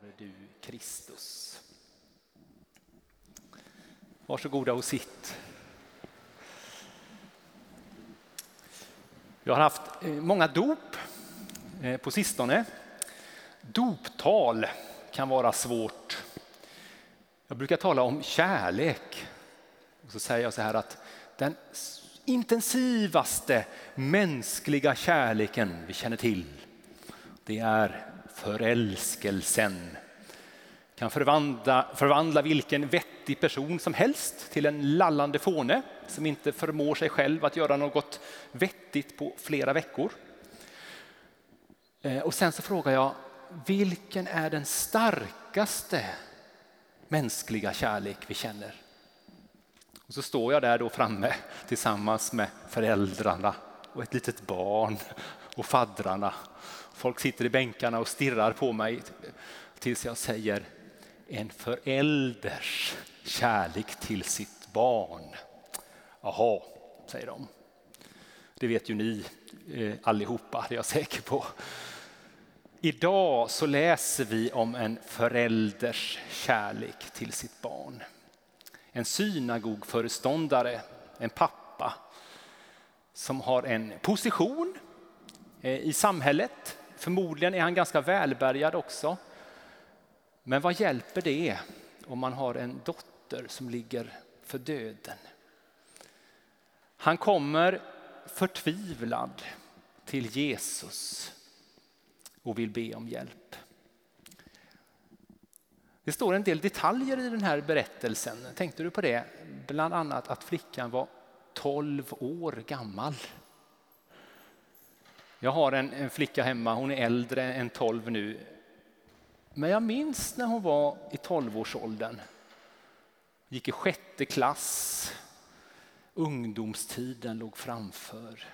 Vare du Kristus. Varsågoda och sitt. Jag har haft eh, många dop eh, på sistone. Doptal kan vara svårt. Jag brukar tala om kärlek. Och så säger jag så här att den intensivaste mänskliga kärleken vi känner till, det är förälskelsen. Kan förvandla, förvandla vilken vettig person som helst till en lallande fåne som inte förmår sig själv att göra något vettigt på flera veckor. Eh, och sen så frågar jag, vilken är den starkaste mänskliga kärlek vi känner? Och så står jag där då framme tillsammans med föräldrarna och ett litet barn och faddrarna. Folk sitter i bänkarna och stirrar på mig tills jag säger en förälders kärlek till sitt barn. Jaha, säger de. Det vet ju ni eh, allihopa, det är jag säker på. Idag så läser vi om en förälders kärlek till sitt barn. En synagogföreståndare, en pappa som har en position Eh, i samhället. Förmodligen är han ganska välbärgad också. Men vad hjälper det om man har en dotter som ligger för döden? Han kommer förtvivlad till Jesus och vill be om hjälp. Det står en del detaljer i den här berättelsen. Tänkte du på det? Bland annat att flickan var 12 år gammal. Jag har en, en flicka hemma, hon är äldre än 12 nu. Men jag minns när hon var i 12-årsåldern. Gick i sjätte klass. Ungdomstiden låg framför.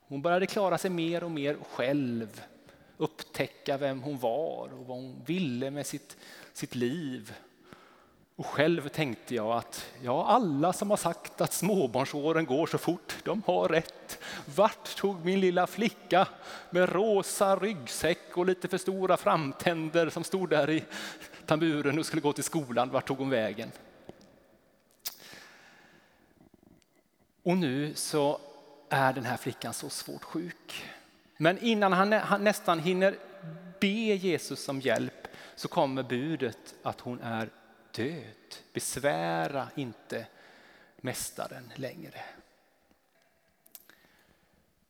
Hon började klara sig mer och mer själv. Upptäcka vem hon var och vad hon ville med sitt, sitt liv. Och själv tänkte jag att ja, alla som har sagt att småbarnsåren går så fort, de har rätt. Vart tog min lilla flicka med rosa ryggsäck och lite för stora framtänder som stod där i tamburen och skulle gå till skolan, vart tog hon vägen? Och nu så är den här flickan så svårt sjuk. Men innan han, han nästan hinner be Jesus om hjälp så kommer budet att hon är död. Besvära inte mästaren längre.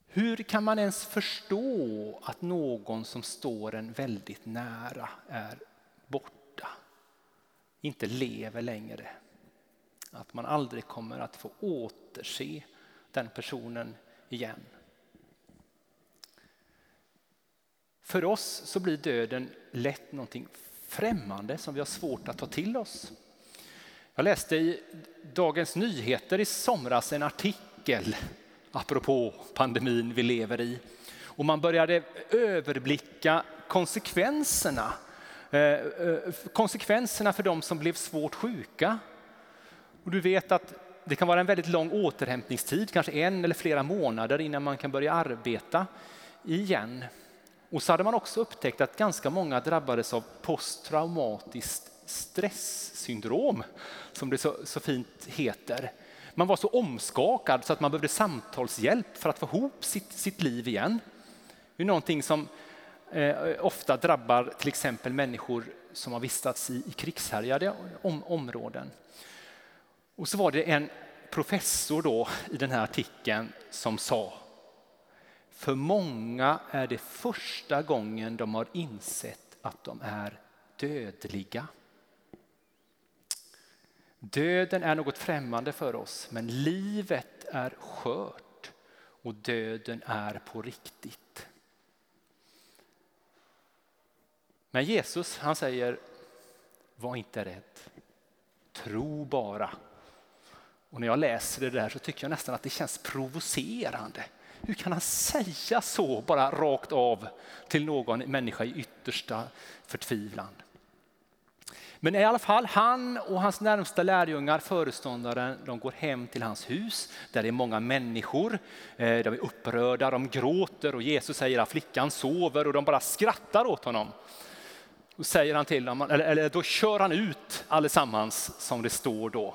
Hur kan man ens förstå att någon som står en väldigt nära är borta? Inte lever längre. Att man aldrig kommer att få återse den personen igen. För oss så blir döden lätt någonting främmande som vi har svårt att ta till oss. Jag läste i Dagens Nyheter i somras en artikel apropå pandemin vi lever i. Och man började överblicka konsekvenserna. Eh, eh konsekvenserna för de som blev svårt sjuka. Och du vet att det kan vara en väldigt lång återhämtningstid, kanske en eller flera månader innan man kan börja arbeta igen. Och så hade man också upptäckt att ganska många drabbades av posttraumatiskt stresssyndrom, som det så, så fint heter. Man var så omskakad så att man behövde samtalshjälp för att få ihop sitt, sitt liv igen. Det är någonting som eh, ofta drabbar till exempel människor som har vistats i, i krigshärjade om, områden. Och så var det en professor då i den här artikeln som sa för många är det första gången de har insett att de är dödliga. Döden är något främmande för oss, men livet är skört och döden är på riktigt. Men Jesus han säger, var inte rädd. Tro bara. Och när jag läser det där så tycker jag nästan att det känns provocerande. Hur kan han säga så bara rakt av till någon människa i yttersta förtvivlan? Men i alla fall, han och hans närmsta lärjungar, föreståndaren, de går hem till hans hus där det är många människor. Eh, de är upprörda, de gråter och Jesus säger att flickan sover och de bara skrattar åt honom. Då säger han till dem, eller, eller då kör han ut allesammans som det står då.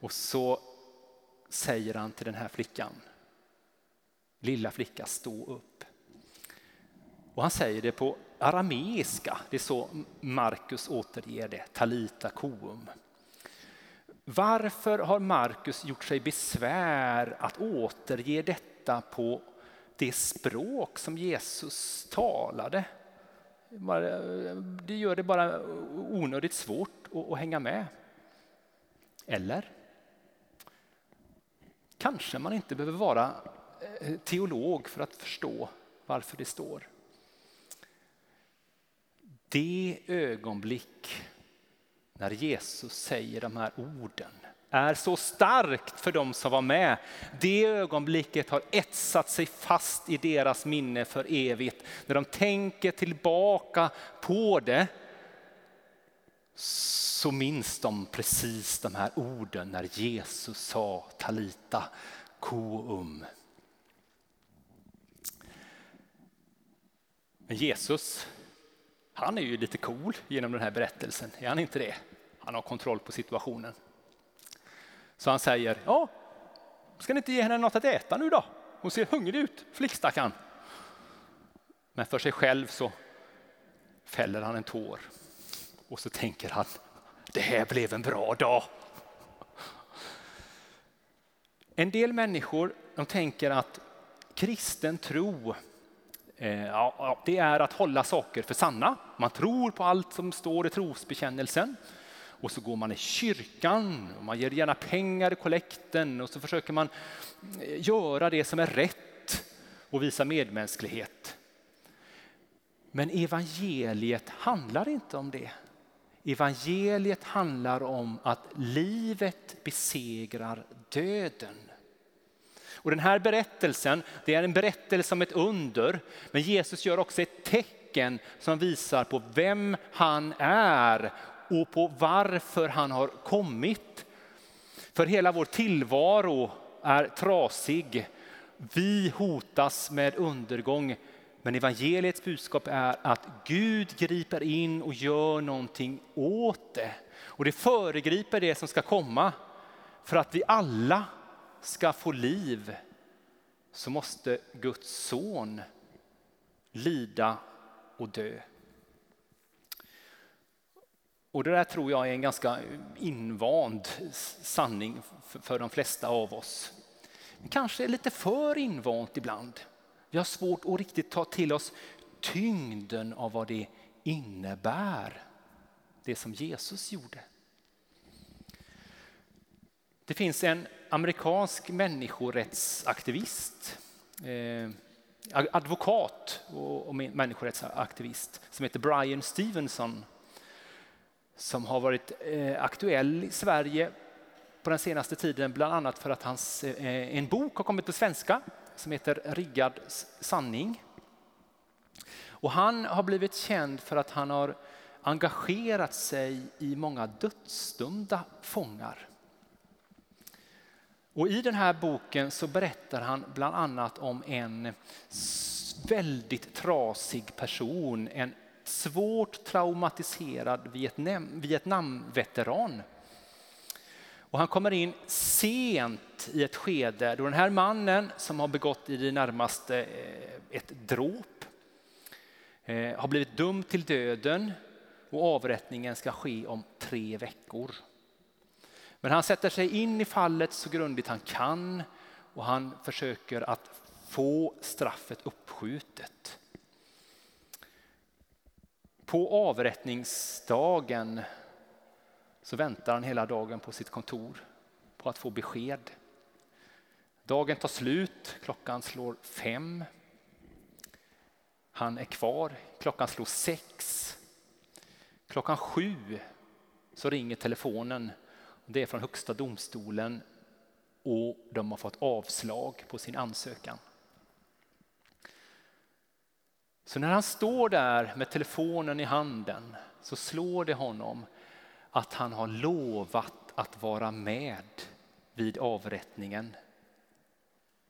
Och så säger han till den här flickan, lilla flicka stå upp. Och han säger det på arameiska, det är så Markus återger det, talita koum. Varför har Markus gjort sig besvär att återge detta på det språk som Jesus talade? Det gör det bara onödigt svårt att hänga med. Eller? Kanske man inte behöver vara Eh, teolog för att förstå varför det står. Det ögonblick när Jesus säger de här orden är så starkt för dem som var med. Det ögonblicket har etsat sig fast i deras minne för evigt. När de tänker tillbaka på det så minns de precis de här orden när Jesus sa talita koum. Men Jesus, han är ju lite cool genom den här berättelsen, är han inte det? Han har kontroll på situationen. Så han säger, ja, ska ni inte ge henne något att äta nu då? Hon ser hungrig ut, flickstackarn. Men för sig själv så fäller han en tår och så tänker han, det här blev en bra dag. En del människor de tänker att kristen tro Eh, ja, det är att hålla saker för sanna. Man tror på allt som står i trosbekännelsen. Och så går man i kyrkan och man ger gärna pengar i kollekten och så försöker man eh, göra det som är rätt och visa medmänsklighet. Men evangeliet handlar inte om det. Evangeliet handlar om att livet besegrar döden. Och den här berättelsen, det är en berättelse om ett under, men Jesus gör också ett tecken som visar på vem han är och på varför han har kommit. För hela vår tillvaro är trasig. Vi hotas med undergång. Men evangeliets budskap är att Gud griper in och gör någonting åt det. Och det föregriper det som ska komma. För att vi alla ska få liv så måste Guds son lida och dö. Och det där tror jag är en ganska invand sanning för de flesta av oss. Kanske lite för invant ibland. Vi har svårt att riktigt ta till oss tyngden av vad det innebär, det som Jesus gjorde. Det finns en amerikansk människorättsaktivist, eh, advokat och människorättsaktivist som heter Brian Stevenson som har varit eh, aktuell i Sverige på den senaste tiden, bland annat för att hans, eh, en bok har kommit på svenska som heter Riggad sanning. Och han har blivit känd för att han har engagerat sig i många dödsdömda fångar. Och I den här boken så berättar han bland annat om en väldigt trasig person, en svårt traumatiserad Vietnam, Vietnamveteran. Och han kommer in sent i ett skede då den här mannen som har begått i det närmaste eh, ett dråp eh, har blivit dömd till döden och avrättningen ska ske om tre veckor. Men han sätter sig in i fallet så grundligt han kan och han försöker att få straffet uppskjutet. På avrättningsdagen så väntar han hela dagen på sitt kontor på att få besked. Dagen tar slut, klockan slår fem. Han är kvar, klockan slår sex. Klockan sju så ringer telefonen. Det är från Högsta domstolen och de har fått avslag på sin ansökan. Så när han står där med telefonen i handen så slår det honom att han har lovat att vara med vid avrättningen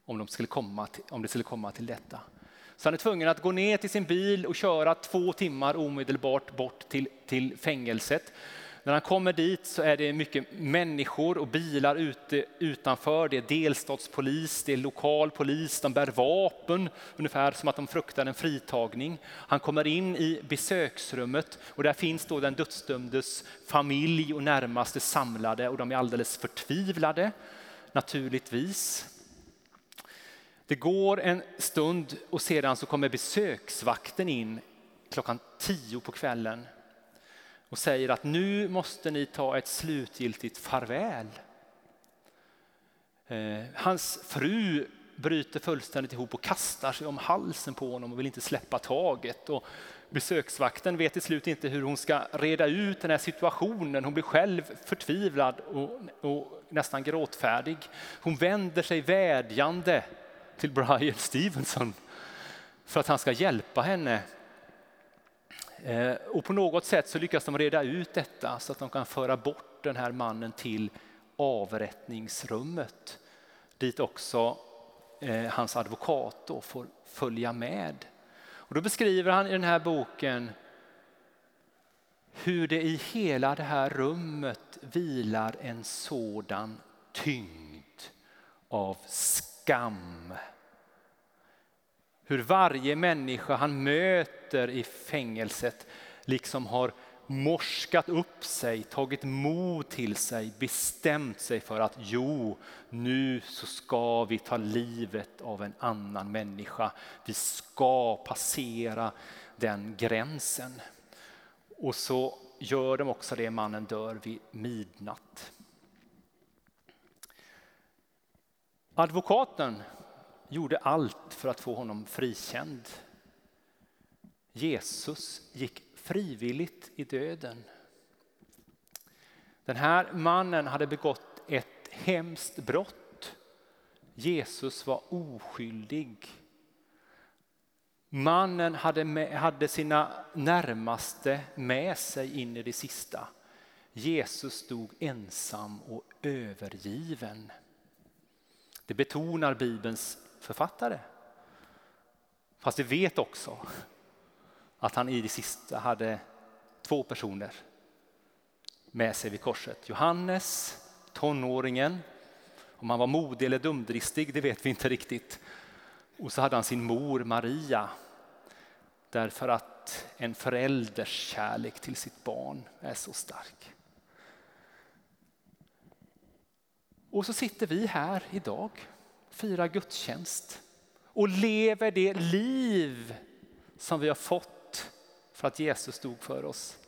om, de skulle komma till, om det skulle komma till detta. Så han är tvungen att gå ner till sin bil och köra två timmar omedelbart bort till, till fängelset. När han kommer dit så är det mycket människor och bilar ute utanför. Det är delstatspolis, det är lokal polis, de bär vapen, ungefär som att de fruktar en fritagning. Han kommer in i besöksrummet och där finns då den dödsdömdes familj och närmaste samlade och de är alldeles förtvivlade, naturligtvis. Det går en stund och sedan så kommer besöksvakten in klockan tio på kvällen och säger att nu måste ni ta ett slutgiltigt farväl. Eh, hans fru bryter fullständigt ihop och kastar sig om halsen på honom och vill inte släppa taget. Och besöksvakten vet till slut inte hur hon ska reda ut den här situationen. Hon blir själv förtvivlad och, och nästan gråtfärdig. Hon vänder sig vädjande till Brian Stevenson för att han ska hjälpa henne Eh, och på något sätt så lyckas de reda ut detta så att de kan föra bort den här mannen till avrättningsrummet dit också eh, hans advokat då får följa med. Och då beskriver han i den här boken hur det i hela det här rummet vilar en sådan tyngd av skam hur varje människa han möter i fängelset liksom har morskat upp sig, tagit mod till sig, bestämt sig för att jo, nu så ska vi ta livet av en annan människa. Vi ska passera den gränsen. Och så gör de också det, mannen dör vid midnatt. Advokaten gjorde allt för att få honom frikänd. Jesus gick frivilligt i döden. Den här mannen hade begått ett hemskt brott. Jesus var oskyldig. Mannen hade, med, hade sina närmaste med sig in i det sista. Jesus stod ensam och övergiven. Det betonar Bibelns författare. Fast vi vet också att han i det sista hade två personer med sig vid korset. Johannes, tonåringen. Om han var modig eller dumdristig, det vet vi inte riktigt. Och så hade han sin mor Maria. Därför att en förälders kärlek till sitt barn är så stark. Och så sitter vi här idag firar gudstjänst och lever det liv som vi har fått för att Jesus stod för oss.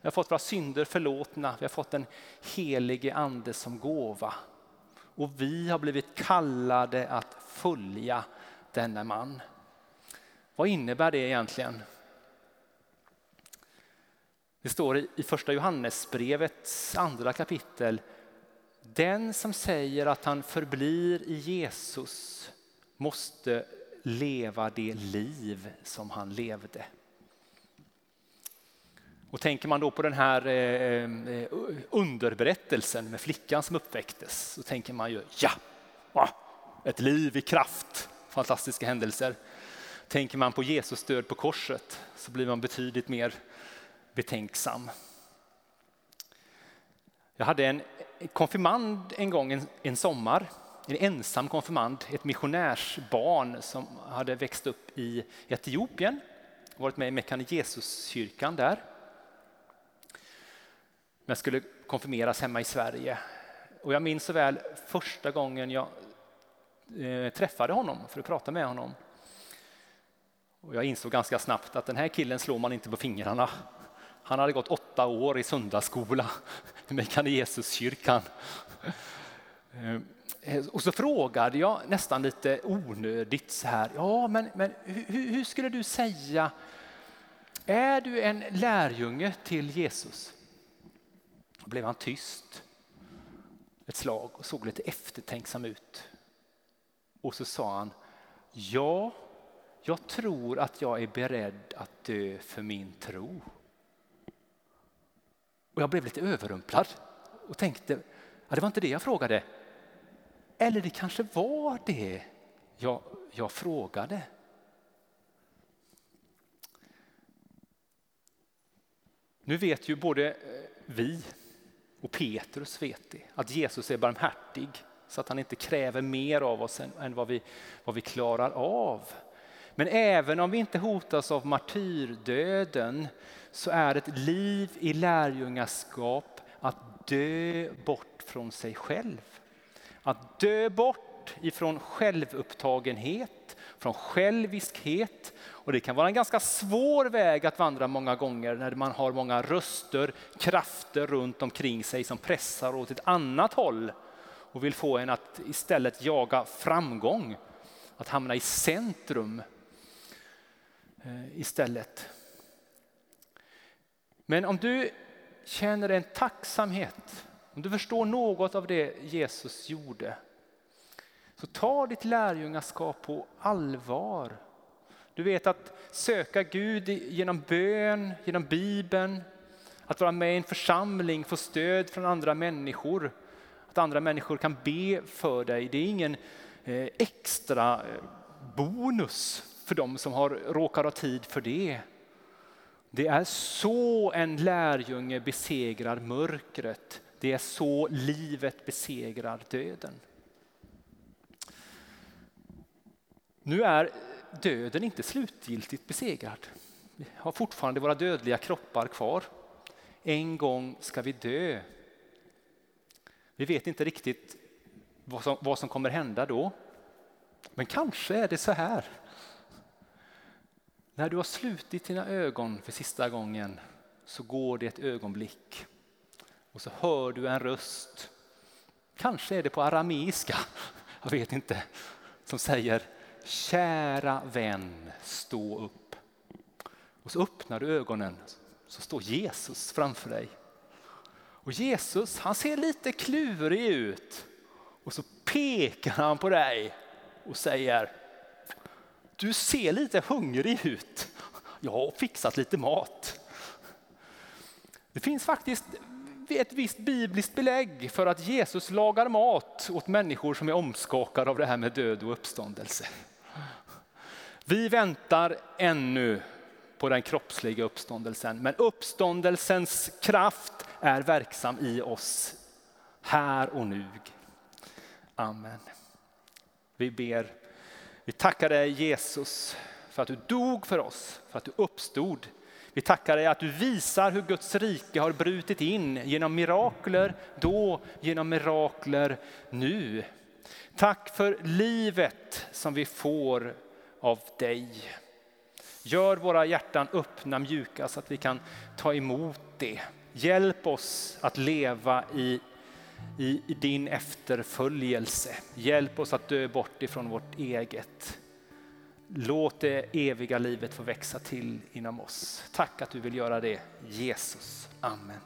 Vi har fått våra synder förlåtna, vi har fått den helige ande som gåva. Och vi har blivit kallade att följa denna man. Vad innebär det egentligen? Det står i första Johannesbrevets andra kapitel den som säger att han förblir i Jesus måste leva det liv som han levde. Och tänker man då på den här eh, eh, underberättelsen med flickan som uppväcktes så tänker man ju ja, ett liv i kraft, fantastiska händelser. Tänker man på Jesus död på korset så blir man betydligt mer betänksam. Jag hade en konfirmand en gång en, en sommar, en ensam konfirmand, ett missionärsbarn som hade växt upp i Etiopien, varit med i Mekane Jesuskyrkan där. Men skulle konfirmeras hemma i Sverige. Och jag minns så väl första gången jag eh, träffade honom för att prata med honom. Och jag insåg ganska snabbt att den här killen slår man inte på fingrarna. Han hade gått åtta år i söndagsskola i mig kan det eh, eh, och så frågade jag nästan lite onödigt så här, ja men, men hur, hur skulle du säga, är du en lärjunge till Jesus? Då blev han tyst ett slag och såg lite eftertänksam ut. Och så sa han, ja, jag tror att jag är beredd att dö för min tro. Och jag blev lite överrumplad och tänkte, ja, det var inte det jag frågade. Eller det kanske var det jag, jag frågade. Nu vet ju både eh, vi och Petrus vet det, att Jesus är barmhärtig så att han inte kräver mer av oss än, än vad, vi, vad vi klarar av. Men även om vi inte hotas av martyrdöden så är ett liv i lärjungaskap att dö bort från sig själv. Att dö bort ifrån självupptagenhet, från själviskhet. Och det kan vara en ganska svår väg att vandra många gånger när man har många röster, krafter runt omkring sig som pressar åt ett annat håll och vill få en att istället jaga framgång, att hamna i centrum eh, istället. Men om du känner en tacksamhet, om du förstår något av det Jesus gjorde, så ta ditt lärjungaskap på allvar. Du vet att söka Gud genom bön, genom Bibeln, att vara med i en församling, få stöd från andra människor, att andra människor kan be för dig. Det är ingen eh, extra eh, bonus för de som har råkar ha tid för det. Det är så en lärjunge besegrar mörkret. Det är så livet besegrar döden. Nu är döden inte slutgiltigt besegrad. Vi har fortfarande våra dödliga kroppar kvar. En gång ska vi dö. Vi vet inte riktigt vad som, vad som kommer hända då. Men kanske är det så här när du har slutit dina ögon för sista gången så går det ett ögonblick och så hör du en röst. Kanske är det på arameiska, jag vet inte, som säger Kära vän, stå upp. Och så öppnar du ögonen så står Jesus framför dig. Och Jesus han ser lite klurig ut och så pekar han på dig och säger du ser lite hungrig ut. Jag har fixat lite mat. Det finns faktiskt ett visst bibliskt belägg för att Jesus lagar mat åt människor som är omskakade av det här med död och uppståndelse. Vi väntar ännu på den kroppsliga uppståndelsen, men uppståndelsens kraft är verksam i oss här och nu. Amen. Vi ber vi tackar dig Jesus för att du dog för oss, för att du uppstod. Vi tackar dig att du visar hur Guds rike har brutit in genom mirakler då, genom mirakler nu. Tack för livet som vi får av dig. Gör våra hjärtan öppna, mjuka så att vi kan ta emot det. Hjälp oss att leva i i, i din efterföljelse. Hjälp oss att dö bort ifrån vårt eget. Låt det eviga livet få växa till inom oss. Tack att du vill göra det, Jesus. Amen.